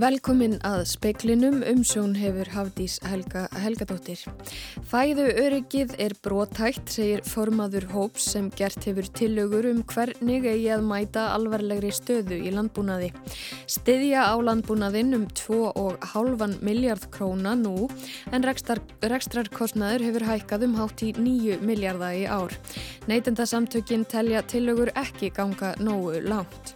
Velkomin að speiklinum umsjón hefur Hafdís Helga Helgadóttir. Fæðu öryggið er brotætt, segir formaður Hóps sem gert hefur tillögur um hvernig eigi að mæta alvarlegri stöðu í landbúnaði. Stiðja á landbúnaðinn um 2,5 miljard króna nú en rekstrarkostnaður hefur hækkað um hátt í 9 miljarda í ár. Neitenda samtökin telja tillögur ekki ganga nógu langt.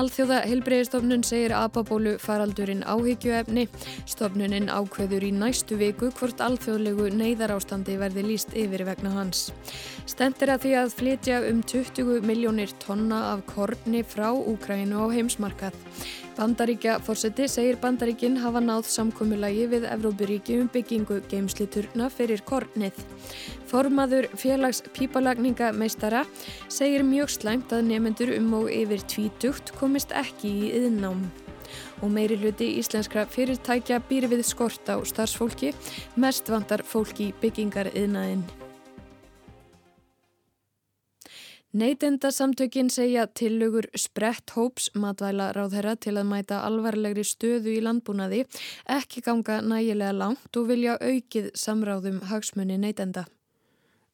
Alþjóða Hilbreyðistofnun segir ababólu faraldur faraldurinn áhyggjuefni. Stofnuninn ákveður í næstu viku hvort alþjóðlegu neyðarástandi verði líst yfir vegna hans. Stendir að því að flytja um 20 miljónir tonna af korni frá Úkrænu á heimsmarkað. Bandaríkja fórseti segir Bandaríkin hafa náð samkommulagi við Evrópuríki um byggingu geimsliturna fyrir kornið. Formaður félags pípalagninga meistara segir mjög slæmt að nefendur um og yfir tvítugt komist ekki í yðnám og meiri hluti íslenskra fyrirtækja býri við skort á starfsfólki, mest vantar fólki byggingar yðnaðinn. Neitenda samtökin segja tillögur sprett hóps matvæla ráðherra til að mæta alvarlegri stöðu í landbúnaði ekki ganga nægilega langt og vilja aukið samráðum hagsmunni neitenda.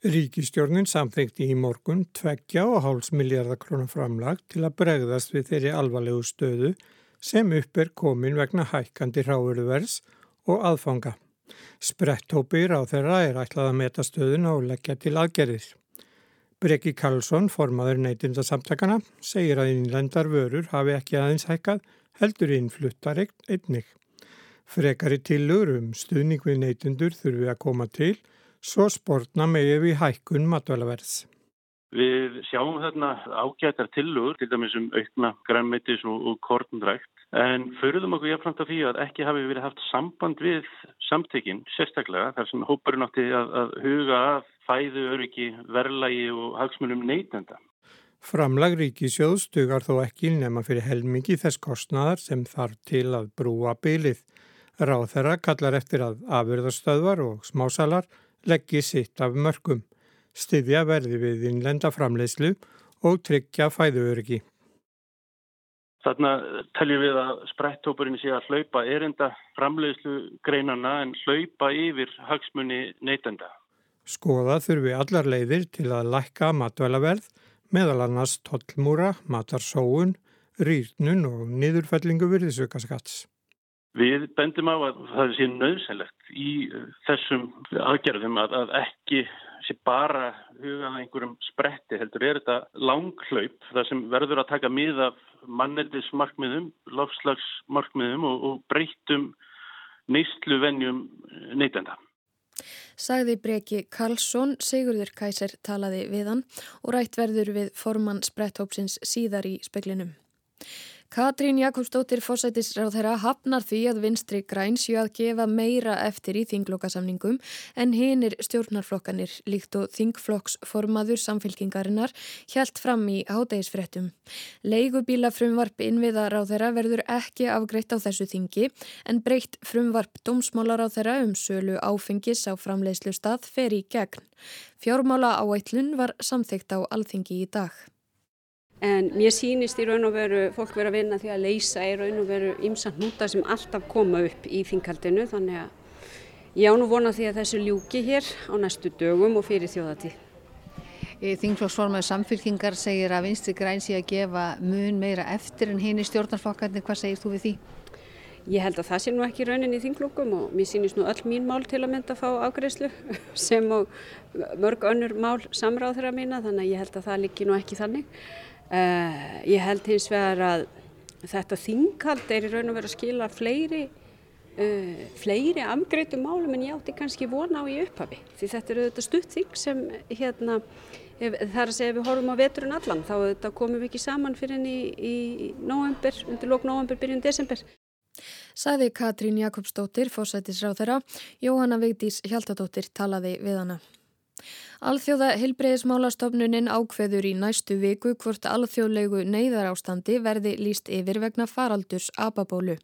Ríkistjórnin samþekti í morgun tveggja og háls miljardar krónar framlag til að bregðast við þeirri alvarlegu stöðu sem upp er komin vegna hækkandi ráðuruvers og aðfanga. Spretthópir á þeirra er ætlað að meta stöðun og leggja til aðgerðir. Breki Karlsson, formaður neytindasamtakana, segir að innlendar vörur hafi ekki aðeins hækkað heldur innfluttar einnig. Frekari tilur um stuðning við neytindur þurfi að koma til, svo sportna megið við hækkun matvælaverðs. Við sjáum þarna ágætar tillögur, til dæmis um aukna græmitis og, og kornrækt, en förðum okkur jáfnframt af því að ekki hafi verið haft samband við samtökinn, sérstaklega, þar sem hóparinn átti að, að huga að fæðu öryggi, verðlægi og hagsmunum neytenda. Framlag ríkisjóð stugar þó ekki nema fyrir helmingi þess kostnaðar sem þarf til að brúa bylið. Ráð þeirra kallar eftir að afurðastöðvar og smásalar leggji sitt af mörgum styðja verði við innlenda framleiðslu og tryggja fæðuöryggi. Þarna teljum við að sprættópurinn sé að hlaupa erinda framleiðslu greinana en hlaupa yfir hagsmunni neytenda. Skoða þurfi allar leiðir til að lækka matvælaverð, meðal annars tollmúra, matarsóun, rýrnun og niðurfellingu virðisaukaskats. Við bendum á að það sé nöðsælegt í þessum aðgerðum að, að ekki sé bara hugað einhverjum spretti heldur er þetta langhlaup þar sem verður að taka mið af manneldismarkmiðum, lofslagsmarkmiðum og, og breytum neysluvenjum neytenda. Sagði breki Karlsson, Sigurður Kæser talaði við hann og rætt verður við formann spretthópsins síðar í speklinum. Katrín Jakobsdóttir fósætisráð þeirra hafnar því að vinstri græn séu að gefa meira eftir í þinglokasamningum en hinnir stjórnarflokkanir líkt og þingflokksformaður samfélkingarinnar hjælt fram í hádægisfrettum. Leigubíla frumvarp innviðar á þeirra verður ekki afgreitt á þessu þingi en breytt frumvarp domsmálar á þeirra um sölu áfengis á framleiðslu stað fer í gegn. Fjármála áætlun var samþygt á alþingi í dag. En mér sýnist í raun og veru fólk vera að vinna því að leysa í raun og veru ymsant núta sem alltaf koma upp í þingkaldinu þannig að ég án og vona því að þessu ljúki hér á næstu dögum og fyrir þjóðatíð. Þingflóksformaður samfélkingar segir að vinstri græn sé að gefa mun meira eftir en hinn í stjórnarflokkarnir. Hvað segir þú við því? Ég held að það sé nú ekki raunin í þingflokkum og mér sýnist nú öll mín mál til að mynda að fá afgreðslu sem og mörg önnur mál samráð þeirra mína þannig að ég held að það líki nú ekki þannig. Uh, ég held hins vegar að þetta þingkald er í raun og veru að skila fleiri, uh, fleiri afgreitum málum en ég átti kannski vona á í upphafi því þetta eru þetta stuttþing sem hérna, ef, þar að segja við horfum á veturinn allan þá þetta komum við ekki saman fyrir henni í, í november, undir lók november, byrjun desember. Saði Katrín Jakobsdóttir, fórsættisráð þeirra, Jóhanna Vigdís Hjaltadóttir talaði við hana. Alþjóða Hilbreiðismálastofnunin ákveður í næstu viku hvort alþjóðlegu neyðarástandi verði líst yfir vegna faraldurs ababólu.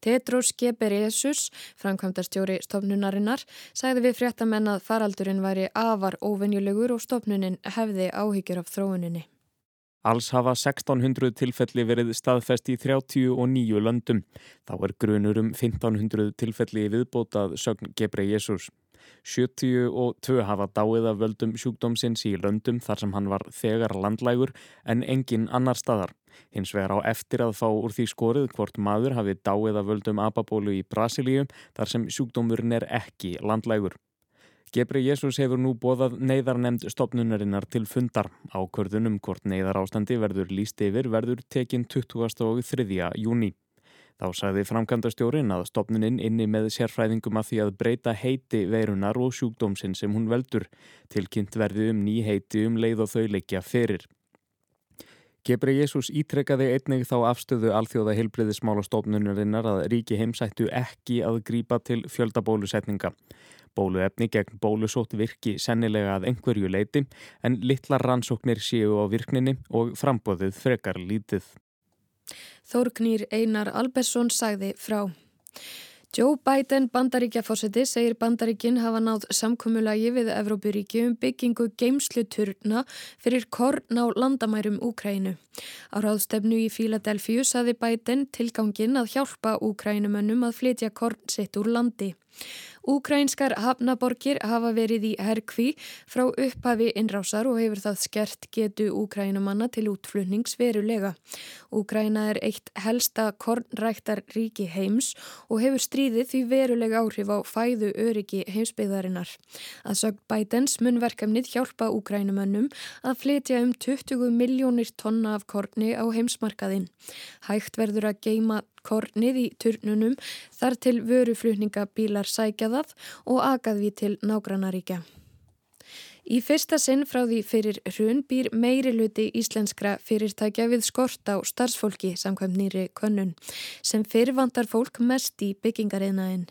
Tetros Geberesus, framkvæmdastjóri stofnunarinnar, sagði við fréttamenn að faraldurinn væri afar óvenjulegur og stofnunin hefði áhyggjur af þróuninni. Alls hafa 1600 tilfelli verið staðfest í 39 löndum. Þá er grunur um 1500 tilfelli viðbótað sögn Gebre Jésús. 72 hafa dáið af völdum sjúkdómsins í löndum þar sem hann var þegar landlægur en engin annar staðar. Hins vegar á eftir að fá úr því skorið hvort maður hafi dáið af völdum apabólu í Brasilíu þar sem sjúkdómurinn er ekki landlægur. Gebri Jésús hefur nú bóðað neyðarnemnd stopnunarinnar til fundar. Ákvörðunum hvort neyðar ástandi verður líst yfir verður tekinn 23. júni. Þá sagði framkvæmdastjórin að stopnuninn inni með sérfræðingum að því að breyta heiti veirunar og sjúkdómsinn sem hún veldur. Tilkynnt verði um ný heiti um leið og þau leikja ferir. Gebri Jésús ítrekkaði einnig þá afstöðu alþjóða heilbriðismála stopnunarinnar að ríki heimsættu ekki að grípa til fjöldabólusetninga. Bóluefni gegn bólusótt virki sennilega að einhverju leiti en litlar rannsóknir séu á virkninni og frambóðið frekar lítið. Þórknýr Einar Albesson sagði frá. Joe Biden bandaríkjafósiti segir bandaríkin hafa náð samkommulagi við Evrópuríki um byggingu geimsluturna fyrir korn á landamærum Úkrænu. Á ráðstefnu í Fíladelfíu saði Biden tilgangin að hjálpa Úkrænumönnum að flytja korn sitt úr landi. Úkrænskar hafnaborgir hafa verið í herkví frá upphafi innrásar og hefur það skert getu úkrænumanna til útflutnings verulega. Úkræna er eitt helsta kornræktar ríki heims og hefur stríðið því verulega áhrif á fæðu öryggi heimsbyðarinnar. Að sög bætens munverkefnið hjálpa úkrænumönnum að flytja um 20 miljónir tonna af korni á heimsmarkaðinn. Hægt verður að geima kornið í turnunum þar til vöruflutningabílar sækja það og agaði til nágrannaríkja. Í fyrsta sinn frá því fyrir hrun býr meiri luti íslenskra fyrirtækja við skort á starfsfólki samkvæmt nýri könnun sem fyrirvandar fólk mest í byggingariðnaðinn.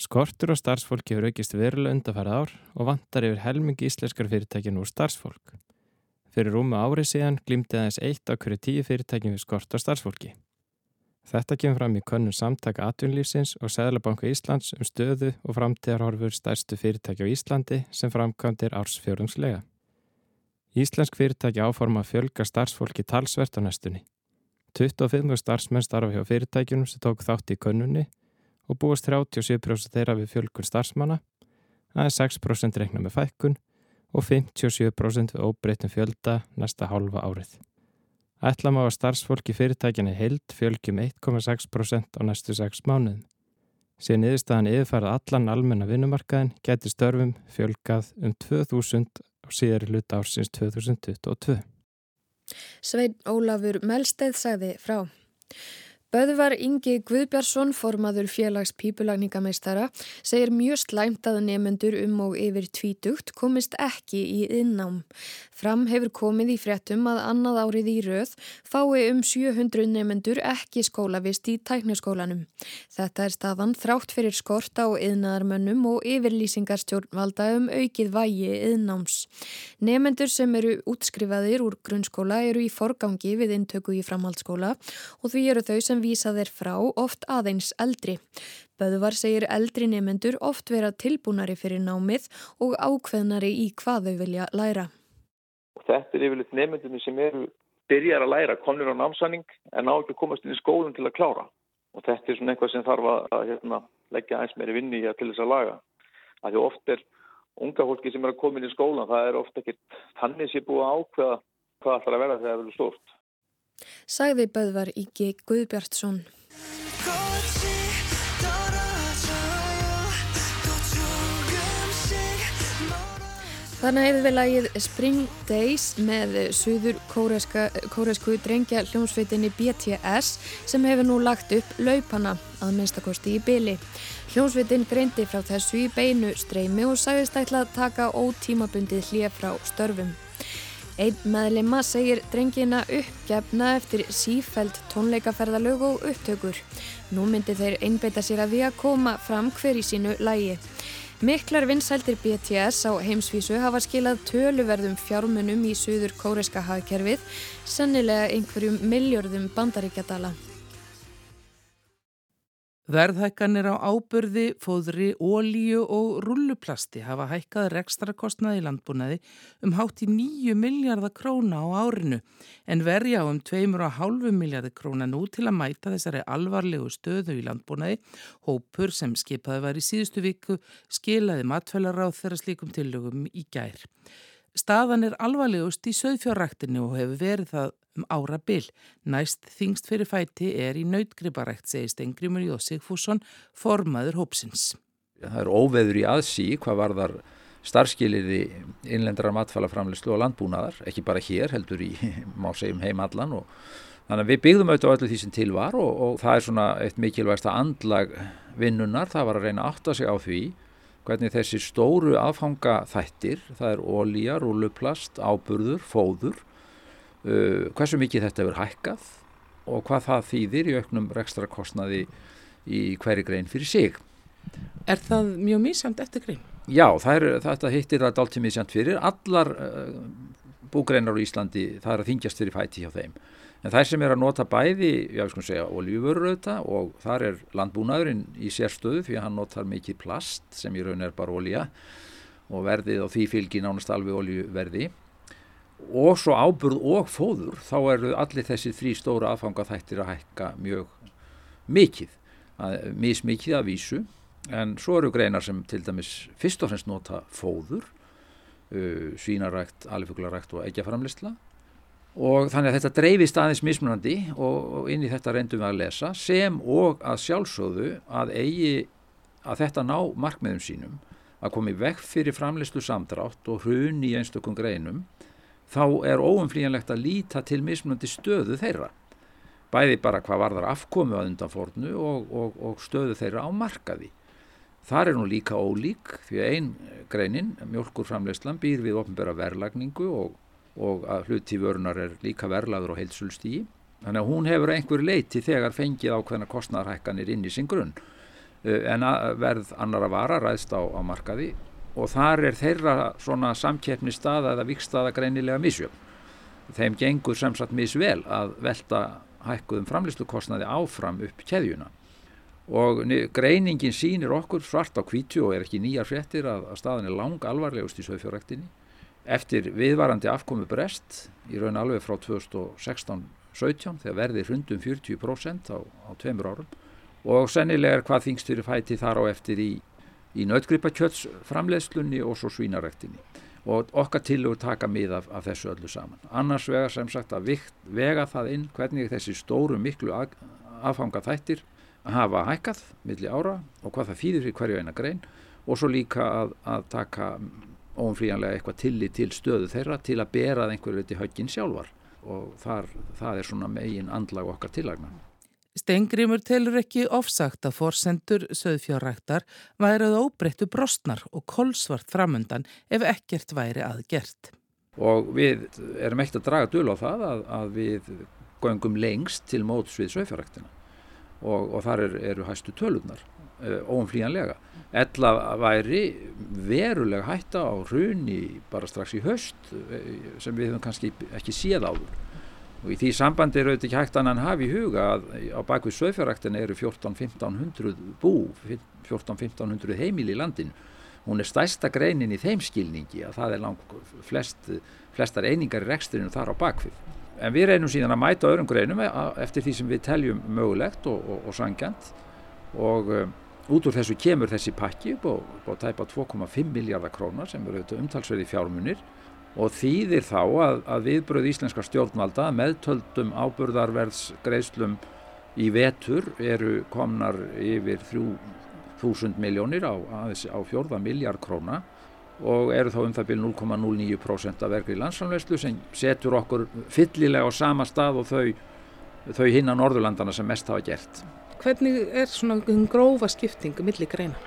Skortur og starfsfólki hefur aukist verulega undarfæra ár og vantar yfir helmingi íslenskar fyrirtækja nú starfsfólk. Fyrir rúmu árið síðan glýmdi aðeins eitt á hverju tíu fyrirtækjum við skort og starfsfólki. Þetta kemur fram í könnum samtaka atvinnlýfsins og Sæðlabanka Íslands um stöðu og framtíðarhorfur stærstu fyrirtæki á Íslandi sem framkvæmdir ársfjörðungslega. Íslensk fyrirtæki áforma að fjölga starfsfólki talsvert á næstunni. 25 starfsmenn starfa hjá fyrirtækjunum sem tók þátt í könnunni og búast 37% þeirra við fjölgun starfsmanna, aðeins 6% reikna með fækkun og 57% við óbreytum fjölda næsta hálfa árið. Ætla má að starfsfólki fyrirtækjani heild fjölgjum 1,6% á næstu 6 mánuðum. Sér niðurstaðan yfirfærað allan almenna vinnumarkaðin geti störfum fjölgað um 2000 á síðari luta ársins 2022. Svein Ólafur Melsteð sagði frá. Böðvar Ingi Guðbjarsson, formaður félags pípulagningameistara, segir mjög slæmt að nefendur um og yfir tvítugt komist ekki í innám. Fram hefur komið í fréttum að annað árið í rauð fái um 700 nefendur ekki skólavist í tæknaskólanum. Þetta er staðan þrátt fyrir skort á yðnaðarmönnum og yfirlýsingarstjórnvalda um aukið vægi yðnáms. Nefendur sem eru útskrifaðir úr grunnskóla eru í forgangi við intöku í framhaldsskóla og því eru þau sem sem vísa þeir frá oft aðeins eldri. Böðvar segir eldri nefendur oft vera tilbúnari fyrir námið og ákveðnari í hvað þau vilja læra. Þetta er yfirleitt nefendunni sem eru byrjar að læra, komnir á námsanning en á ekki að komast inn í skólinn til að klára. Og þetta er svona eitthvað sem þarf að hérna, leggja eins meiri vinni í að til þess að laga. Það er oft er unga fólki sem er að koma inn í skólan, það er ofta ekkert þannig sem er búið að ákveða hvað það ætlar að vera þegar það verður stort sagði Böðvar Ígi Guðbjartsson. Þannig hefur við lagið Spring Days með suður kóresku drengja hljómsveitinni BTS sem hefur nú lagt upp laupana að minnstakosti í byli. Hljómsveitin greindi frá þessu í beinu streymi og sagðist ætla að taka ótímabundið hlið frá störfum. Einn meðlema segir drengina uppgefna eftir sífæld tónleikaferðalög og upptökur. Nú myndi þeir einbeita sér að því að koma fram hver í sínu lægi. Miklar vinsældir BTS á heimsvísu hafa skilað töluverðum fjármunum í suður kóreska hagkerfið, sennilega einhverjum miljörðum bandaríkjadala. Verðhækkanir á ábyrði, fóðri, ólíu og rulluplasti hafa hækkað rekstrakostnaði í landbúnaði um hátt í 9 miljardar króna á árinu en verja um 2,5 miljardir króna nú til að mæta þessari alvarlegu stöðu í landbúnaði. Hópur sem skipaði var í síðustu viku skilaði matfælaráð þeirra slíkum tillögum í gær. Staðan er alvarlegust í söðfjárræktinu og hefur verið það um ára bil. Næst þingst fyrir fæti er í nautgriparækt, segist Engrimur Jóð Sigfússon, formaður hópsins. Það er óveður í aðsí hvað varðar starfskiliði innlendrar matfælaframlislu og landbúnaðar, ekki bara hér, heldur í, má segjum heim allan og þannig að við byggðum auðvitað á öllu því sem til var og, og það er svona eitt mikilvægsta andlag vinnunar, það var að reyna að átta sig á því hvernig þessi stóru afhanga þættir, það er ólíja, rúluplast, áburður, fóður, uh, hversu mikið þetta hefur hækkað og hvað það þýðir í auknum rekstrakostnaði í hverju grein fyrir sig. Er það mjög mísamt eftir grein? Já, er, þetta hittir það dálta mísamt fyrir. Allar uh, búgreinar á Íslandi það er að þingjast fyrir fæti hjá þeim. En þær sem er að nota bæði, já við skulum segja, oljúvörur auðvitað og þar er landbúnaðurinn í sérstöðu því að hann notar mikið plast sem í raun er bara olja og verðið og því fylgir nánast alveg oljuverði og svo áburð og fóður þá eru allir þessi þrý stóra aðfangaþættir að hækka mjög mikið, mismikið að vísu. En svo eru greinar sem til dæmis fyrst og fremst nota fóður uh, svínarækt, alifuglarækt og eggjaframlistla og þannig að þetta dreifist aðeins mismunandi og, inn í þetta reyndum við að lesa sem og að sjálfsögðu að eigi að þetta ná markmiðum sínum að komi vekk fyrir framlistu samdrátt og hrun í einstökum greinum þá er óumflíjanlegt að líta til mismunandi stöðu þeirra. Bæði bara hvað var þar afkomu að undanfornu og, og, og stöðu þeirra á markaði. Þar er nú líka ólík því að einn greinin, mjölkurframlegslan, býr við ofnbæra verlagningu og, og að hluti vörunar er líka verlaður og heilsulstígi. Þannig að hún hefur einhver leiti þegar fengið ákveðna kostnarhækkanir inn í sin grunn. Eh, en verð annara vara ræðst á, á markaði og þar er þeirra svona samkeppni staða eða vikstaða greinilega misjöfn. Þeim gengur sem sagt misvel að velta hækkuðum framlýslu áfram upp keðjuna og greiningin sínir okkur svart á kvítu og er ekki nýjar fréttir að, að staðan er lang alvarlegust í sögfjörrektinni eftir viðvarandi afkomi brest í raun alveg frá 2016-17 þegar verði hrundum 40% á, á tveimur árum. Og sennilega er hvað þingst fyrir fæti þar á eftir í í nautgripakjötsframleiðslunni og svo svínarektinni og okkar tilugur taka mið af, af þessu öllu saman. Annars vega sem sagt að vikt, vega það inn hvernig þessi stóru miklu aðfanga þættir hafa hækkað milli ára og hvað það þýðir fyrir hverju eina grein. Og svo líka að, að taka óumflíjanlega eitthvað tillit til stöðu þeirra til að berað einhverju til höggin sjálfar og þar, það er svona megin andlag okkar tillagna. Stengrimur telur ekki ofsagt að forsendur söðfjárræktar værið óbreyttu brostnar og kolsvart framöndan ef ekkert væri aðgert. Og við erum ekkert að draga döl á það að, að við göngum lengst til móts við söðfjárræktina og, og þar er, eru hæstu tölunar uh, óumflíjanlega. Ella væri verulega hætta á hruni bara strax í höst uh, sem við hefum kannski ekki séð áður. Og í því sambandi er auðvitað ekki hægt annan hafi í huga að á bakvið söðfjörræktina eru 14-1500 bú 14-1500 heimil í landin hún er stæsta greinin í þeim skilningi að það er lang flest, flestar einingar í rekstrinu þar á bakvið en við reynum síðan að mæta öðrum greinum eftir því sem við teljum mögulegt og, og, og sangjant og út úr þessu kemur þessi pakki upp á tæpa 2,5 miljardar krónar sem eru umtalsverði fjármunir og þýðir þá að, að viðbröð íslenskar stjórnvalda meðtöldum áburðarverðsgreislum í vetur eru komnar yfir 3000 miljónir á, á fjórða miljard króna og eru þá um það byrjum 0,09% af verkri landsamleyslu sem setur okkur fyllilega á sama stað og þau, þau hinna Norðurlandana sem mest hafa gert. Hvernig er svona grófa skipting millir greina?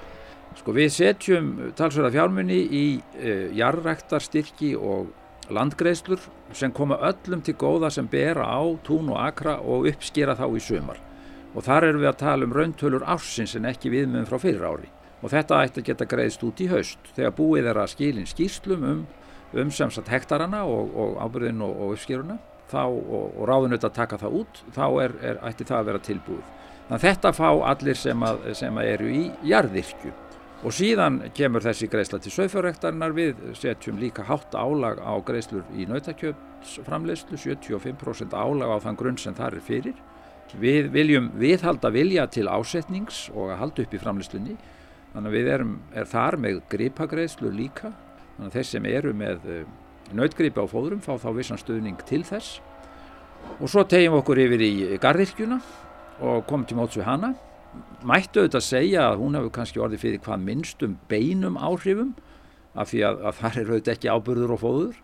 Sko við setjum talsverða fjármunni í e, jarðræktarstyrki og landgreðslur sem koma öllum til góða sem bera á tún og akra og uppskera þá í sömar. Og þar erum við að tala um rauntölur ársins en ekki viðmjöðum frá fyrir ári. Og þetta ætti að geta greiðst út í haust þegar búið er að skilin skýrslum um, um semst hektarana og, og ábyrðin og, og uppskeruna þá, og, og ráðunut að taka það út, þá er, er, ætti það að vera tilbúið. Þannig þetta fá allir sem, að, sem að eru í jarðirkju og síðan kemur þessi greiðsla til söðfjörrektarinnar við setjum líka hátt álag á greiðslur í nautakjöpsframleyslu 75% álag á þann grunn sem það er fyrir. Við viljum viðhalda vilja til ásetnings og að halda upp í framleyslunni þannig að við erum er þar með gripagreiðslu líka. Þannig að þeir sem eru með eh, nautgripi á fóðrum fá þá vissan stuðning til þess. Og svo tegjum við okkur yfir í gardirkjuna og komum til móts við hana. Mættu auðvitað segja að hún hefur kannski orðið fyrir hvað minnstum beinum áhrifum af því að, að þar er auðvitað ekki áburður og fóður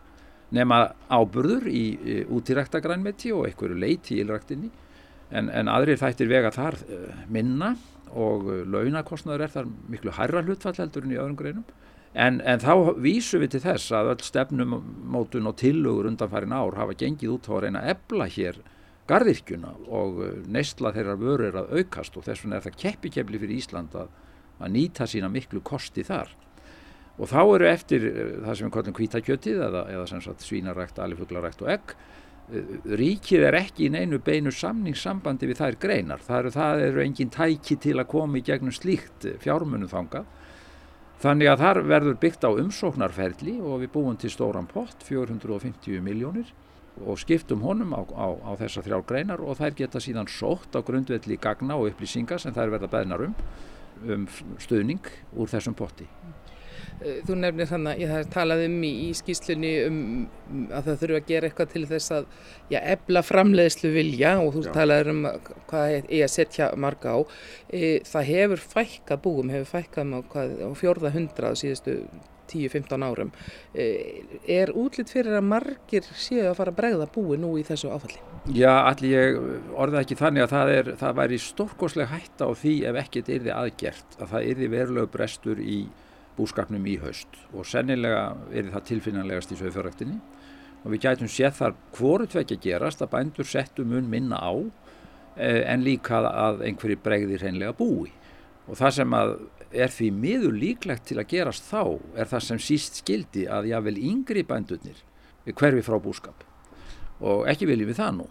nema áburður í, í útirækta grænmeti og einhverju leiti í ylræktinni. En, en aðrir þættir vega þar uh, minna og uh, launakostnaður er þar miklu hærra hlutfall heldur en í öðrum greinum. En, en þá vísum við til þess að öll stefnum mótun og tillögur undanfærin ár hafa gengið út á að reyna að ebla hér gardirkjuna og uh, neistla þeirra vörur að aukast og þess vegna er það keppikefli fyrir Ísland að, að nýta sína miklu kosti þar. Og þá eru eftir uh, það sem við kallum kvítakjötið eða, eða sem sagt svínarækt, alifuglarækt og egg. Uh, ríkið er ekki í neinu beinu samningssambandi við þær greinar. Það eru, það eru engin tæki til að koma í gegnum slíkt fjármunum þangað. Þannig að þar verður byggt á umsóknarferli og við búum til stóran pott, 450 miljónir og skiptum honum á, á, á þessar þrjár greinar og þær geta síðan sótt á grundvelli gagna og upplýsinga sem þær verða beðnar um, um stuðning úr þessum potti. Eh, þú nefnir þannig að ég hef talað um í, í skýslunni um að það þurfa að gera eitthvað til þess að já, ebla framleiðslu vilja og þú talaður um hvað er að setja marga á. Eh, það hefur fækkað búum, hefur fækkað um á fjórða hundrað síðustu 10-15 árum. Eh, er útlitt fyrir að margir séu að fara að bregða búi nú í þessu áfalli? Já, allir ég orða ekki þannig að það, er, það væri stórkoslega hætta á því ef ekkert yrði aðgert að það yrði verulegu brestur í búskapnum í haust og sennilega yrði það tilfinnanlegast í sögfjörræktinni og við gætum séð þar hvoru tvekja gerast að bændur settu mun minna á eh, en líka að einhverju bregði hreinlega búi og það sem að er því miður líklegt til að gerast þá er það sem síst skildi að jável yngri bændurnir við hverfi frá búskap. Og ekki viljum við það nú.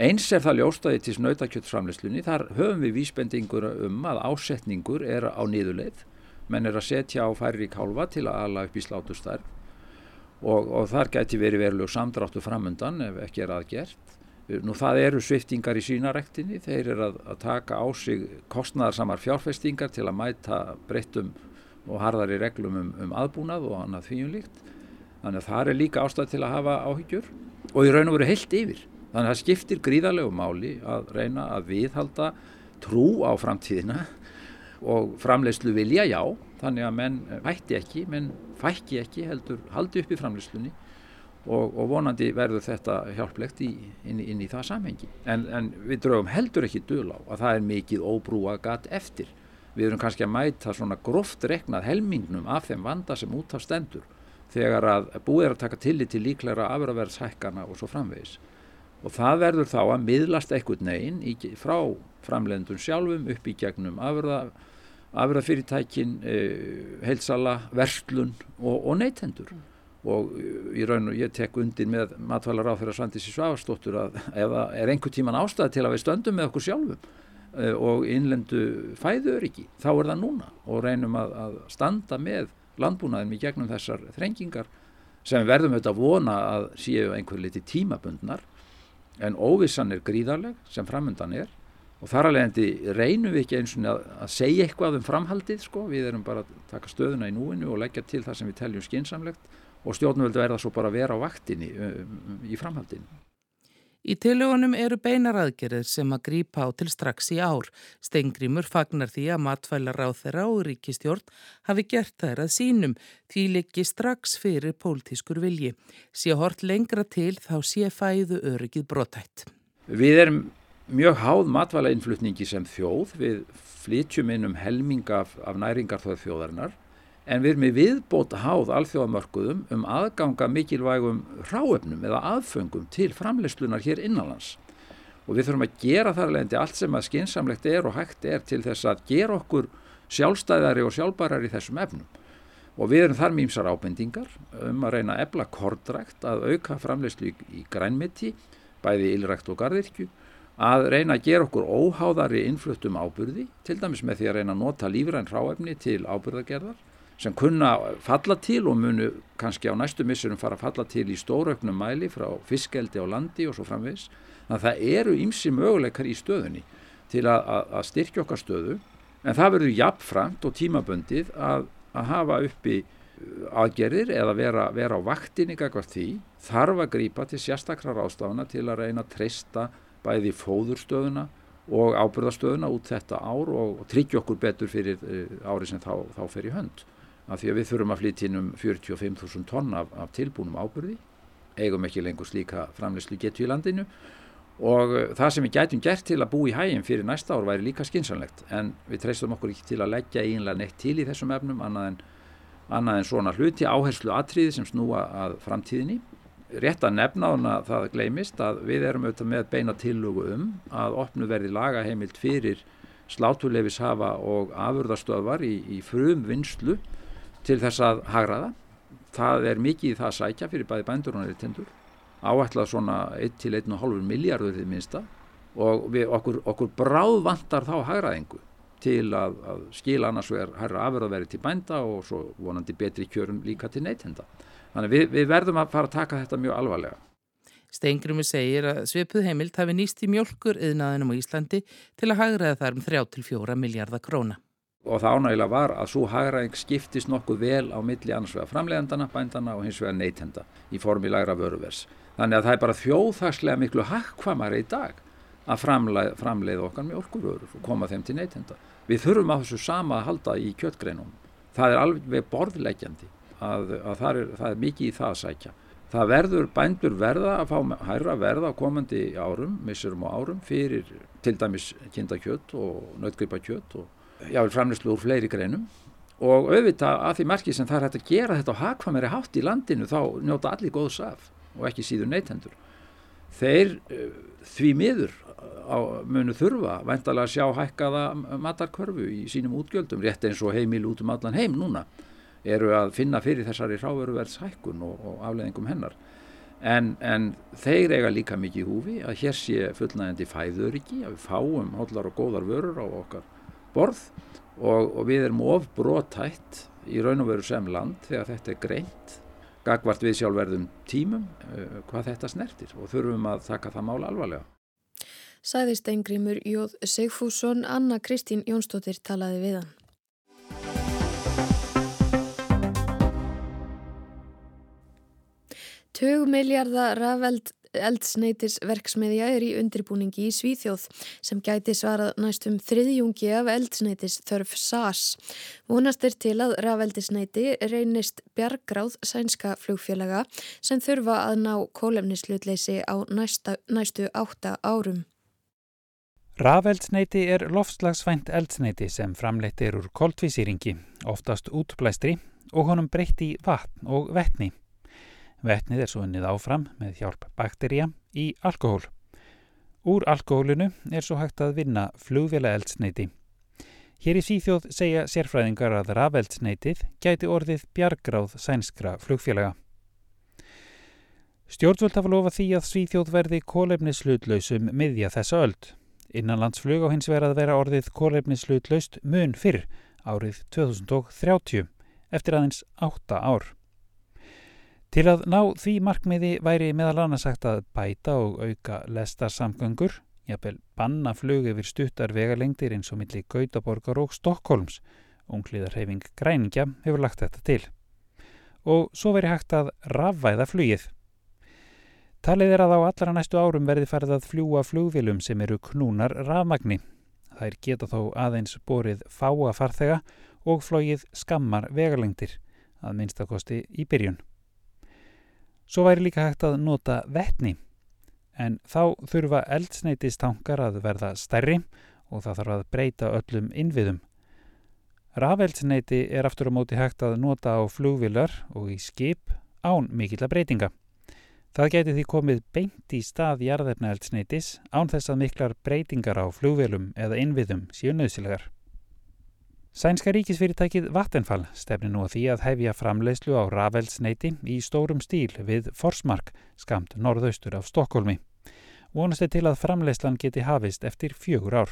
Eins er það ljóstaði til snautakjöldframleyslunni, þar höfum við vísbendingur um að ásetningur er á niðurleið, menn er að setja á færri kálfa til að ala upp í slátustarf og, og þar geti verið verulegu samdráttu framundan ef ekki er aðgert Nú það eru sviftingar í sínarektinni, þeir eru að, að taka á sig kostnæðarsamar fjárfestingar til að mæta breyttum og harðari reglum um, um aðbúnað og annað þvíunlíkt. Þannig að það er líka ástæð til að hafa áhyggjur og í raun og veru heilt yfir. Þannig að það skiptir gríðarlegu máli að reyna að viðhalda trú á framtíðina og framleiðslu vilja já, þannig að menn fætti ekki, menn fækki ekki heldur haldi upp í framleiðslunni og, og vonandi verður þetta hjálplegt í, inn, inn í það samhengi. En, en við draugum heldur ekki döl á að það er mikið óbrúa gatt eftir. Við erum kannski að mæta svona gróft reknað helmingnum af þeim vanda sem út af stendur þegar að búið er að taka tillit til líklæra afraverðshækkana og svo framvegis. Og það verður þá að miðlast ekkert neginn frá framleiðendun sjálfum upp í gegnum afurða, afurðafyrirtækin, eh, heilsala, verslun og, og neytendur og í raun og ég tek undir með matvælar á þeirra Svandísi Svavarsdóttur að það er einhver tíman ástæði til að við stöndum með okkur sjálfum uh, og innlendu fæðu öryggi, þá er það núna. Og reynum að, að standa með landbúnaðum í gegnum þessar þrengingar sem verðum auðvitað að vona að séu einhver liti tímabundnar. En óvissan er gríðarleg sem framöndan er. Og þar alveg reynum við ekki eins og að, að segja eitthvað um framhaldið sko, við erum bara að taka stöðuna í núinu og leggja til það sem við teljum skinsamlegt og stjórnvöldu er það svo bara að vera á vaktinni um, í framhaldinu. Í tilugunum eru beinar aðgerðir sem að grípa á til strax í ár. Stengrimur fagnar því að matfælar á þeirra og ríkistjórn hafi gert þær að sínum því liggi strax fyrir pólitískur vilji. Sé hort lengra til þá sé fæðu öryggið brotætt. Við erum mjög háð matvælainflutningi sem þjóð. Við flytjum inn um helming af, af næringarþóð þjóðarinnar en við erum í viðbót háð alþjóðamörkuðum um aðganga mikilvægum ráöfnum eða aðföngum til framleyslunar hér innanlands. Og við þurfum að gera þar leðandi allt sem að skinsamlegt er og hægt er til þess að gera okkur sjálfstæðari og sjálfbærar í þessum efnum. Og við erum þar mýmsar ábendingar um að reyna að ebla kordrækt að auka framleyslu í grænmiti, bæði ílrækt og gardirkju að reyna að gera okkur óháðari innfluttum ábyrði, til dæmis með því að reyna að nota lífræn ráefni til ábyrðagerðar sem kunna falla til og munu kannski á næstu missurum fara að falla til í stórauknum mæli frá fiskeldi á landi og svo framvegs. Þannig að það eru ymsi möguleikar í stöðunni til að, að, að styrkja okkar stöðu en það verður jafnframt og tímaböndið að, að hafa uppi aðgerðir eða vera, vera á vaktinni eitthvað því þarf að grípa til sérstakra rástafana til að reyna að treysta bæði fóðurstöðuna og ábyrðastöðuna út þetta ár og, og tryggja okkur betur fyrir uh, ári sem þá, þá fer í hönd. Af því að við þurfum að flytja inn um 45.000 tonn af, af tilbúnum ábyrði, eigum ekki lengur slíka framleyslu getu í landinu. Og uh, það sem við gætum gert til að bú í hægum fyrir næsta ár væri líka skinsanlegt en við treystum okkur ekki til að leggja einlega neitt til í þessum efnum annað en annað en svona hluti áherslu atriði sem snúa að framtíðinni. Rétt að nefna þannig að það gleymist að við erum auðvitað með beina tillögu um að opnu verði lagaheimild fyrir sláturleifishafa og afurðastöðvar í, í frum vinslu til þess að hagraða. Það er mikið í það að sækja fyrir bæði bændur og neytendur. Áætlað svona 1-1,5 miljardur því minsta og við, okkur, okkur bráð vantar þá hagraðingu til að, að skila annars vegar herra afurðaveri til bænda og svo vonandi betri kjörum líka til neytenda. Þannig við, við verðum að fara að taka þetta mjög alvarlega. Steingrimi segir að Sveipuð heimild hafi nýst í mjölkur yðnaðinum á Íslandi til að hagraða þar um 3-4 miljardar króna. Og það ánægilega var að svo hagraðing skiptist nokkuð vel á milli annars vegar framleiðandana, bændana og hins vegar neytenda í formi lagra vöruvers. Þannig að það er bara þjóðhagslega miklu hakkvamari í dag að framleið, framleiða okkar með orkurvörur og koma þeim til neytenda. Við þurfum að þessu sama að halda í kjöttgreinum. Það er alveg borðleggjandi að, að það, er, það er mikið í það að sækja. Það verður bændur verða að fá hærra verða á komandi árum, missurum og árum fyrir til dæmis kindakjött og nautgripakjött og jável framleyslu úr fleiri greinum og auðvitað að því merkið sem það er hægt að gera þetta á hakfameri hátt í landinu þá njóta allir góðs af og ekki síður neytendur. Þeir uh, því miður á, munu þurfa væntalega að sjá hækkaða matarkörfu í sínum útgjöldum rétt eins og heimil út um allan heim núna eru að finna fyrir þessari ráveruverðshækkun og, og afleðingum hennar en, en þeir eiga líka mikið húfi að hér sé fullnægandi fæðuriki að við fáum hodlar og góðar vörur á okkar borð og, og við erum of brotætt í raun og veru sem land þegar þetta er greint gagvart við sjálfverðum tímum uh, hvað þetta snertir og þurfum að taka það mála alvarlega Sæði Steingrimur Jóð Sigfússon, Anna Kristín Jónsdóttir talaði við hann. Tög miljardar rafeld eldsneitisverksmiðja er í undirbúningi í Svíþjóð sem gæti svarað næstum þriðjungi af eldsneitis þörf SAS. Vonast er til að rafeldisneiti reynist bjargráð sænska flugfélaga sem þurfa að ná kólefnislutleysi á næsta, næstu átta árum. Rafeldsneiti er loftslagsvænt eldsneiti sem framleitt er úr koltvísýringi, oftast útblæstri og honum breytt í vatn og vettni. Vettnið er svo unnið áfram með hjálp bakterja í alkohól. Úr alkohólinu er svo hægt að vinna flugvila eldsneiti. Hér í síþjóð segja sérfræðingar að rafeldsneitið gæti orðið bjargráð sænskra flugfélaga. Stjórnvöld hafa lofað því að síþjóð verði kólefnislutlausum miðja þessa öld. Innanlandsflug á hins verið að vera orðið kólefnisluðlaust mun fyrr árið 2030 eftir aðeins 8 ár. Til að ná því markmiði væri meðal annars sagt að bæta og auka lestarsamgöngur, jafnvel banna flug yfir stuttar vegalengdir eins og milli Gautaborgar og Stokkólms. Ungliðarhefing Græningja hefur lagt þetta til. Og svo veri hægt að rafvæða flugið. Talið er að á allra næstu árum verði farið að fljúa flugvilum sem eru knúnar rafmagni. Þær geta þó aðeins borið fáa farþega og flóið skammar vegalengdir, að minnstakosti í byrjun. Svo væri líka hægt að nota vettni, en þá þurfa eldsneitistankar að verða stærri og það þarf að breyta öllum innviðum. Rafeldsneiti er aftur á móti hægt að nota á flugvilar og í skip án mikill að breytinga. Það geti því komið beint í stað jarðefnaeldsneitis án þess að miklar breytingar á flugvelum eða innviðum séu nöðsilegar. Sænska ríkisfyrirtækið Vattenfall stefni nú að því að hefja framleiðslu á rafeldsneiti í stórum stíl við Forsmark skamt norðaustur af Stokkólmi. vonast er til að framleyslan geti hafist eftir fjögur ár.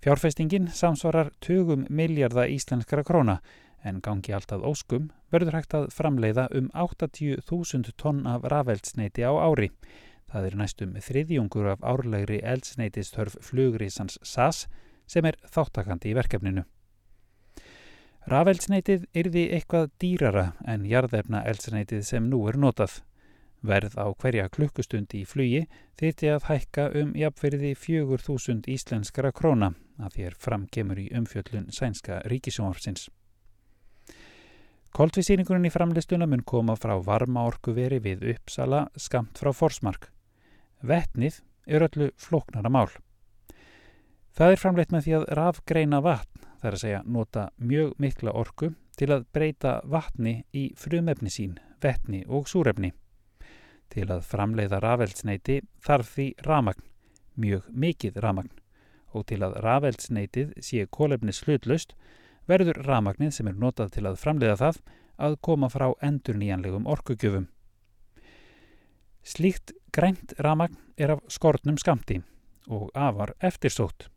Fjárfestingin samsvarar 20 miljardar íslenskara króna en gangi alltaf óskum verður hægt að framleiða um 80.000 tonn af rafeldsneiti á ári. Það er næstum þriðjungur af árlegri eldsneitistörf flugrísans SAS sem er þáttakandi í verkefninu. Rafeldsneitið yrði eitthvað dýrara en jarðefna eldsneitið sem nú er notað. Verð á hverja klukkustund í flugi þyrti að hækka um jafnverði 4.000 íslenskara króna að þér framkemur í umfjöllun sænska ríkisjónvarsins. Koltvísýningurinn í framlistuna mun koma frá varmaorkuveri við uppsala skamt frá forsmark. Vettnið er öllu floknara mál. Það er framleitt með því að rafgreina vatn, þar að segja nota mjög mikla orku til að breyta vatni í frumefni sín, vettni og súrefni. Til að framleiða rafeldsneiti þarf því ramagn, mjög mikið ramagn og til að rafeldsneitið sé kólefnis hlutlaust verður ramagnið sem er notað til að framleiða það að koma frá endur nýjanlegum orkugjöfum. Slíkt grænt ramagn er af skortnum skamti og afar eftirsótt.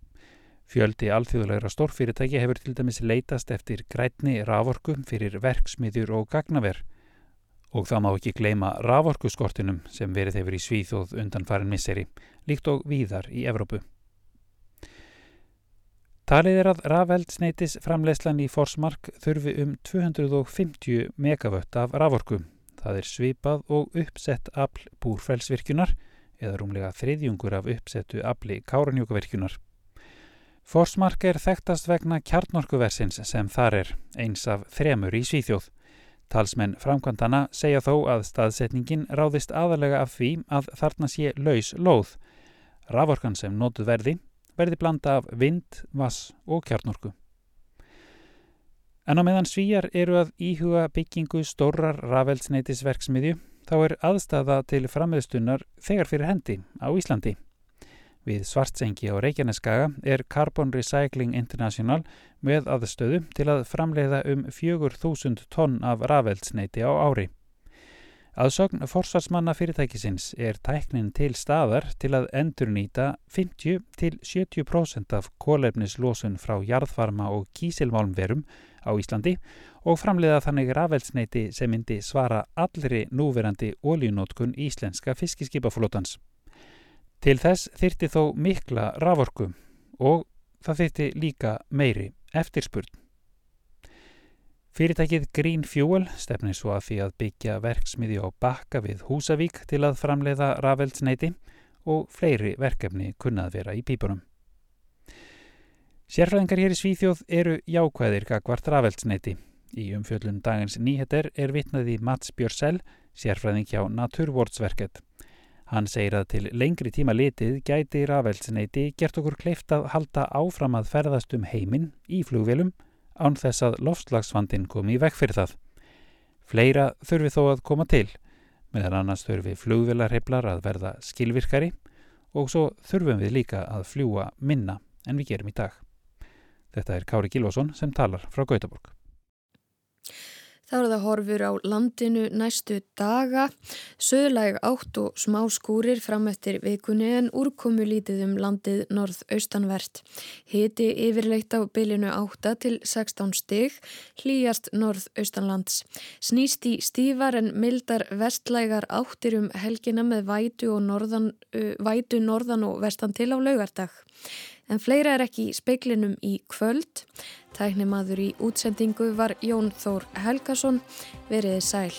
Fjöldi alþjóðlegra stórfyrirtæki hefur til dæmis leitast eftir grætni raforku fyrir verksmiðjur og gagnaver Og það má ekki gleima raforkuskortinum sem verið hefur í Svíþóð undan farin misseri, líkt og víðar í Evrópu. Talið er að rafeldsneitis framlegslan í Forsmark þurfi um 250 megavött af raforku. Það er svipað og uppsett afl búrfælsvirkjunar eða rúmlega þriðjungur af uppsettu afli káranjúkavirkjunar. Forsmark er þekktast vegna kjarnorkuversins sem þar er, eins af þremur í Svíþjóð. Talsmenn framkvæmdana segja þó að staðsetningin ráðist aðalega af því að þarna sé laus lóð. Raforkan sem nótuð verði verði blanda af vind, vass og kjarnorku. En á meðan svíjar eru að íhuga byggingu stórar rafeldsneitisverksmiðju þá er aðstafa til framöðstunnar þegar fyrir hendi á Íslandi. Við svartsengi á Reykjaneskaga er Carbon Recycling International með aðstöðu til að framleiða um 4.000 tonn af rafeldsneiti á ári. Aðsögn forsvarsmanna fyrirtækisins er tæknin til staðar til að endurnýta 50-70% af kólefnislósun frá jarðfarma og kísilmálmverum á Íslandi og framleiða þannig rafeldsneiti sem myndi svara allri núverandi ólínótkun íslenska fiskiskipaflótans. Til þess þyrti þó mikla raforku og það þyrti líka meiri eftirspurn. Fyrirtækið Green Fuel stefnir svo að því að byggja verksmiði á bakka við Húsavík til að framleiða rafeldsneiti og fleiri verkefni kunnað vera í pípunum. Sérfræðingar hér í Svíþjóð eru jákvæðir gagvart rafeldsneiti. Í umfjöllun dagins nýheter er vitnaði Mats Björsell, sérfræðing hjá Naturvårdsverket. Hann segir að til lengri tíma litið gæti rafelsneiti gert okkur kleift að halda áfram að ferðast um heiminn í flugvelum án þess að lofslagsvandin komi í vekk fyrir það. Fleira þurfi þó að koma til, meðan annars þurfi flugvelarheiblar að verða skilvirkari og svo þurfum við líka að fljúa minna en við gerum í dag. Þetta er Kári Gilvason sem talar frá Gautaborg. Þá er það horfur á landinu næstu daga, söðlæg átt og smá skúrir fram eftir vikunni en úrkomu lítið um landið norð-austanvert. Hiti yfirleitt á bylinu 8 til 16 stig, hlýjast norð-austanlands. Snýst í stífar en mildar vestlægar áttir um helgina með vætu, norðan, uh, vætu norðan og vestan til á laugardag. En fleira er ekki í speiklinum í kvöld. Tæknimaður í útsendingu var Jón Þór Helgason. Veriði sæl.